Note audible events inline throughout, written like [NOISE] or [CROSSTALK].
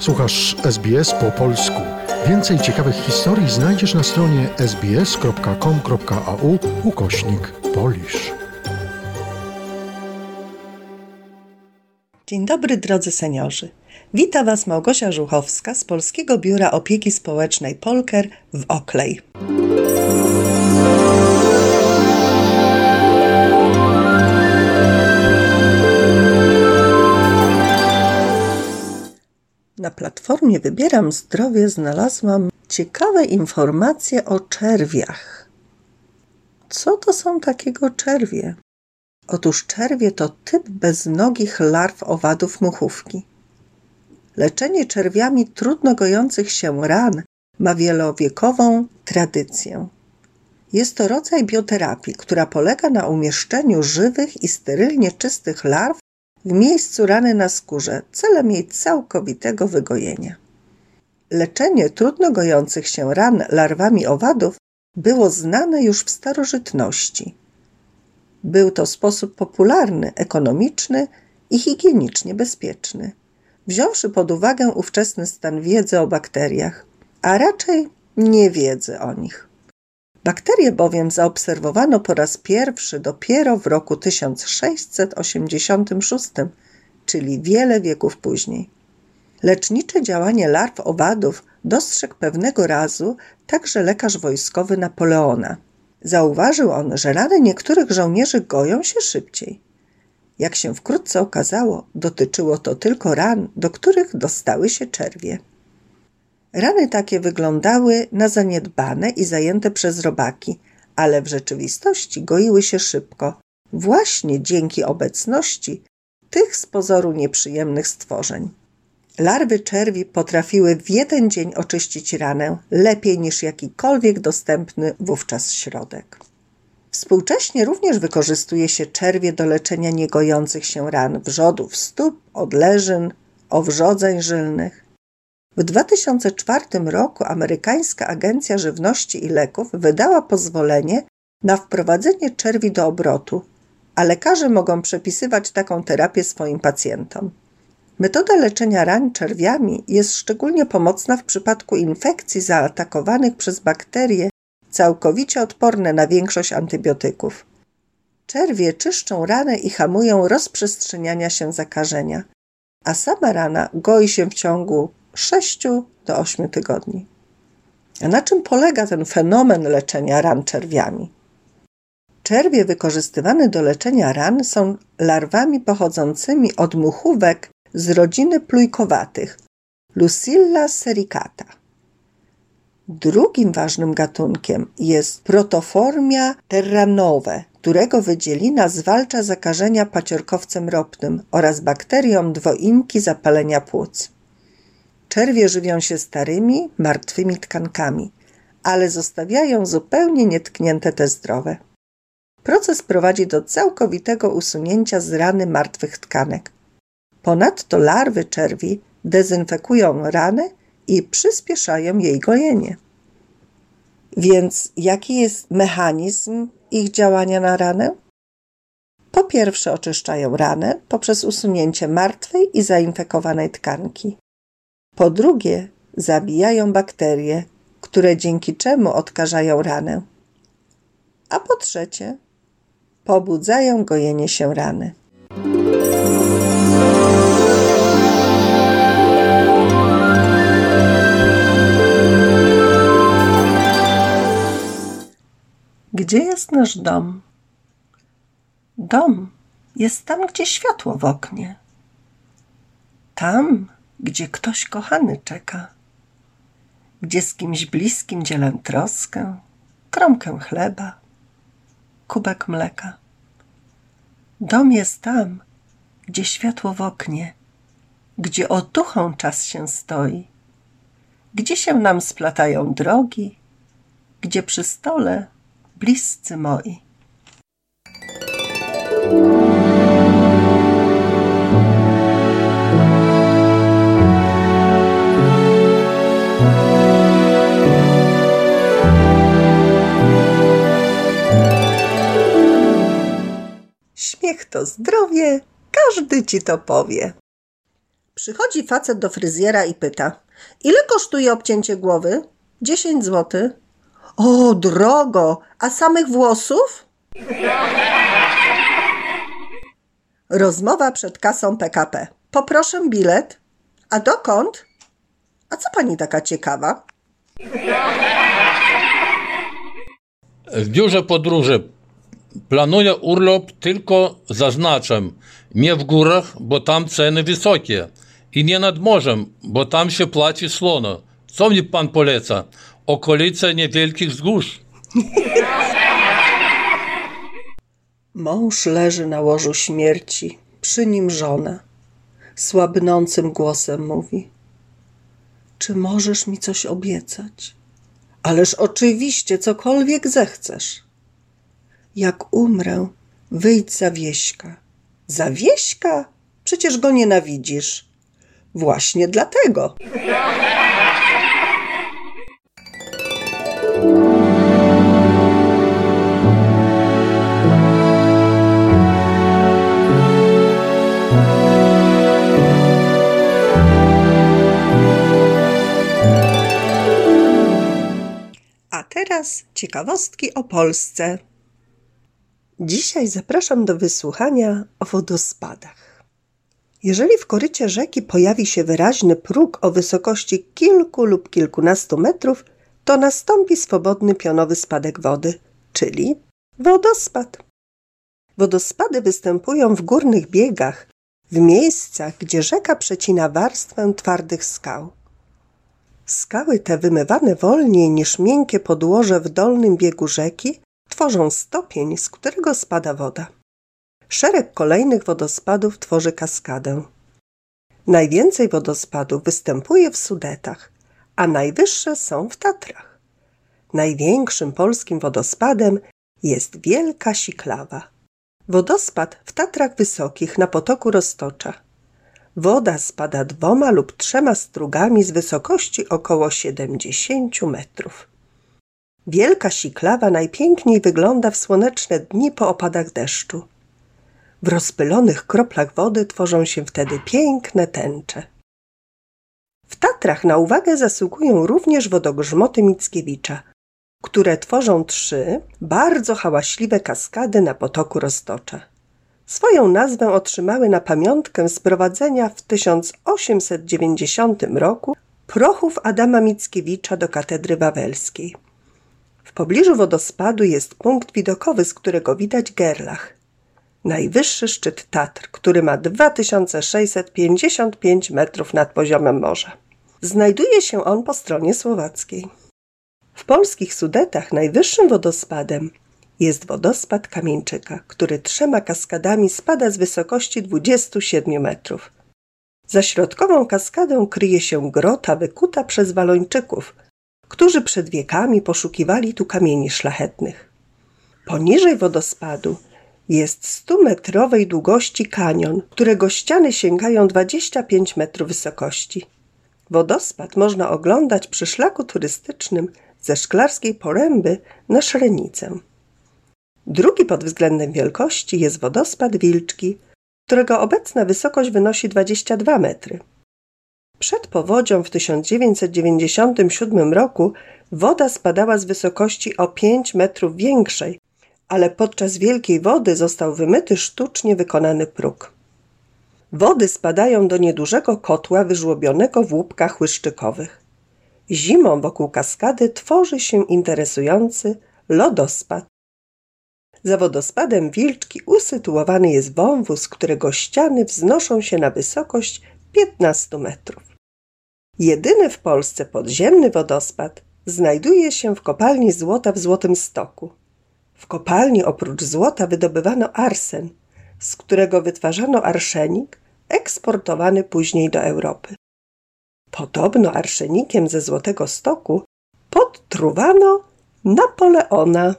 Słuchasz SBS po polsku. Więcej ciekawych historii znajdziesz na stronie sbs.com.au ukośnik polisz. Dzień dobry drodzy seniorzy. Wita Was Małgosia Żuchowska z Polskiego Biura Opieki Społecznej Polker w Oklej. Na platformie Wybieram Zdrowie znalazłam ciekawe informacje o czerwiach. Co to są takiego czerwie? Otóż czerwie to typ beznogich larw owadów muchówki. Leczenie czerwiami trudno gojących się ran ma wielowiekową tradycję. Jest to rodzaj bioterapii, która polega na umieszczeniu żywych i sterylnie czystych larw w miejscu rany na skórze celem jej całkowitego wygojenia. Leczenie trudno gojących się ran larwami owadów było znane już w starożytności. Był to sposób popularny, ekonomiczny i higienicznie bezpieczny, wziąwszy pod uwagę ówczesny stan wiedzy o bakteriach, a raczej niewiedzy o nich. Bakterie bowiem zaobserwowano po raz pierwszy dopiero w roku 1686, czyli wiele wieków później. Lecznicze działanie larw owadów dostrzegł pewnego razu także lekarz wojskowy Napoleona. Zauważył on, że rany niektórych żołnierzy goją się szybciej. Jak się wkrótce okazało, dotyczyło to tylko ran, do których dostały się czerwie. Rany takie wyglądały na zaniedbane i zajęte przez robaki, ale w rzeczywistości goiły się szybko, właśnie dzięki obecności tych z pozoru nieprzyjemnych stworzeń. Larwy czerwi potrafiły w jeden dzień oczyścić ranę lepiej niż jakikolwiek dostępny wówczas środek. Współcześnie również wykorzystuje się czerwie do leczenia niegojących się ran wrzodów stóp, odleżyn, owrzodzeń żylnych. W 2004 roku amerykańska Agencja Żywności i Leków wydała pozwolenie na wprowadzenie czerwi do obrotu, a lekarze mogą przepisywać taką terapię swoim pacjentom. Metoda leczenia ran czerwiami jest szczególnie pomocna w przypadku infekcji zaatakowanych przez bakterie całkowicie odporne na większość antybiotyków. Czerwie czyszczą ranę i hamują rozprzestrzeniania się zakażenia, a sama rana goi się w ciągu 6 do 8 tygodni. A na czym polega ten fenomen leczenia ran czerwiami? Czerwie wykorzystywane do leczenia ran są larwami pochodzącymi od muchówek z rodziny plujkowatych Lucilla sericata. Drugim ważnym gatunkiem jest Protoformia terranowe, którego wydzielina zwalcza zakażenia paciorkowcem ropnym oraz bakterią dwoimki zapalenia płuc. Czerwie żywią się starymi, martwymi tkankami, ale zostawiają zupełnie nietknięte te zdrowe. Proces prowadzi do całkowitego usunięcia z rany martwych tkanek. Ponadto larwy czerwi dezynfekują ranę i przyspieszają jej gojenie. Więc jaki jest mechanizm ich działania na ranę? Po pierwsze, oczyszczają ranę poprzez usunięcie martwej i zainfekowanej tkanki. Po drugie, zabijają bakterie, które dzięki czemu odkażają ranę. A po trzecie, pobudzają gojenie się rany. Gdzie jest nasz dom? Dom jest tam, gdzie światło w oknie. Tam, gdzie ktoś kochany czeka, gdzie z kimś bliskim dzielę troskę, kromkę chleba, kubek mleka. Dom jest tam, gdzie światło w oknie, gdzie otuchą czas się stoi, gdzie się nam splatają drogi, gdzie przy stole bliscy moi. To zdrowie, każdy ci to powie. Przychodzi facet do fryzjera i pyta: Ile kosztuje obcięcie głowy? 10 zł. O, drogo, a samych włosów? Rozmowa przed kasą PKP. Poproszę bilet. A dokąd? A co pani taka ciekawa? W biurze podróży planuję urlop, tylko zaznaczam, nie w górach, bo tam ceny wysokie i nie nad morzem, bo tam się płaci słono. Co mi pan poleca? Okolice niewielkich wzgórz. [LAUGHS] Mąż leży na łożu śmierci, przy nim żona. Słabnącym głosem mówi: Czy możesz mi coś obiecać? Ależ oczywiście, cokolwiek zechcesz. Jak umrę, wyjdź za wieśka. Za wieśka? Przecież go nienawidzisz. Właśnie dlatego. A teraz ciekawostki o Polsce. Dzisiaj zapraszam do wysłuchania o wodospadach. Jeżeli w korycie rzeki pojawi się wyraźny próg o wysokości kilku lub kilkunastu metrów, to nastąpi swobodny pionowy spadek wody, czyli wodospad. Wodospady występują w górnych biegach, w miejscach, gdzie rzeka przecina warstwę twardych skał. Skały te wymywane wolniej niż miękkie podłoże w dolnym biegu rzeki tworzą stopień, z którego spada woda. Szereg kolejnych wodospadów tworzy kaskadę. Najwięcej wodospadów występuje w Sudetach, a najwyższe są w Tatrach. Największym polskim wodospadem jest Wielka Siklawa. Wodospad w Tatrach Wysokich na potoku Roztocza. Woda spada dwoma lub trzema strugami z wysokości około 70 metrów. Wielka Siklawa najpiękniej wygląda w słoneczne dni po opadach deszczu. W rozpylonych kroplach wody tworzą się wtedy piękne tęcze. W Tatrach na uwagę zasługują również wodogrzmoty Mickiewicza, które tworzą trzy bardzo hałaśliwe kaskady na potoku Roztocza. Swoją nazwę otrzymały na pamiątkę sprowadzenia w 1890 roku prochów Adama Mickiewicza do katedry wawelskiej. W pobliżu wodospadu jest punkt widokowy, z którego widać Gerlach, najwyższy szczyt Tatr, który ma 2655 metrów nad poziomem morza. Znajduje się on po stronie słowackiej. W polskich Sudetach najwyższym wodospadem jest wodospad Kamieńczyka, który trzema kaskadami spada z wysokości 27 metrów. Za środkową kaskadą kryje się grota wykuta przez Walończyków, którzy przed wiekami poszukiwali tu kamieni szlachetnych. Poniżej wodospadu jest 100-metrowej długości kanion, którego ściany sięgają 25 metrów wysokości. Wodospad można oglądać przy szlaku turystycznym ze Szklarskiej Poręby na Szrenicę. Drugi pod względem wielkości jest wodospad Wilczki, którego obecna wysokość wynosi 22 metry. Przed powodzią w 1997 roku woda spadała z wysokości o 5 metrów większej, ale podczas wielkiej wody został wymyty sztucznie wykonany próg. Wody spadają do niedużego kotła wyżłobionego w łupkach łyszczykowych. Zimą wokół kaskady tworzy się interesujący lodospad. Za wodospadem Wilczki usytuowany jest wąwóz, którego ściany wznoszą się na wysokość 15 metrów. Jedyny w Polsce podziemny wodospad znajduje się w kopalni złota w Złotym Stoku. W kopalni oprócz złota wydobywano arsen, z którego wytwarzano arszenik, eksportowany później do Europy. Podobno arszenikiem ze Złotego Stoku podtruwano Napoleona.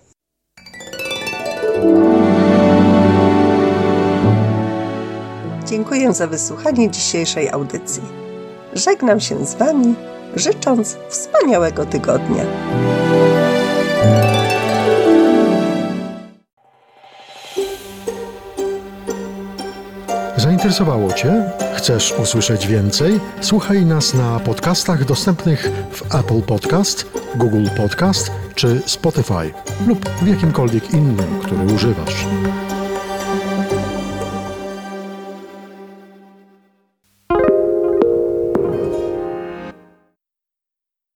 Dziękuję za wysłuchanie dzisiejszej audycji. Żegnam się z Wami, życząc wspaniałego tygodnia. Zainteresowało Cię? Chcesz usłyszeć więcej? Słuchaj nas na podcastach dostępnych w Apple Podcast, Google Podcast czy Spotify lub w jakimkolwiek innym, który używasz.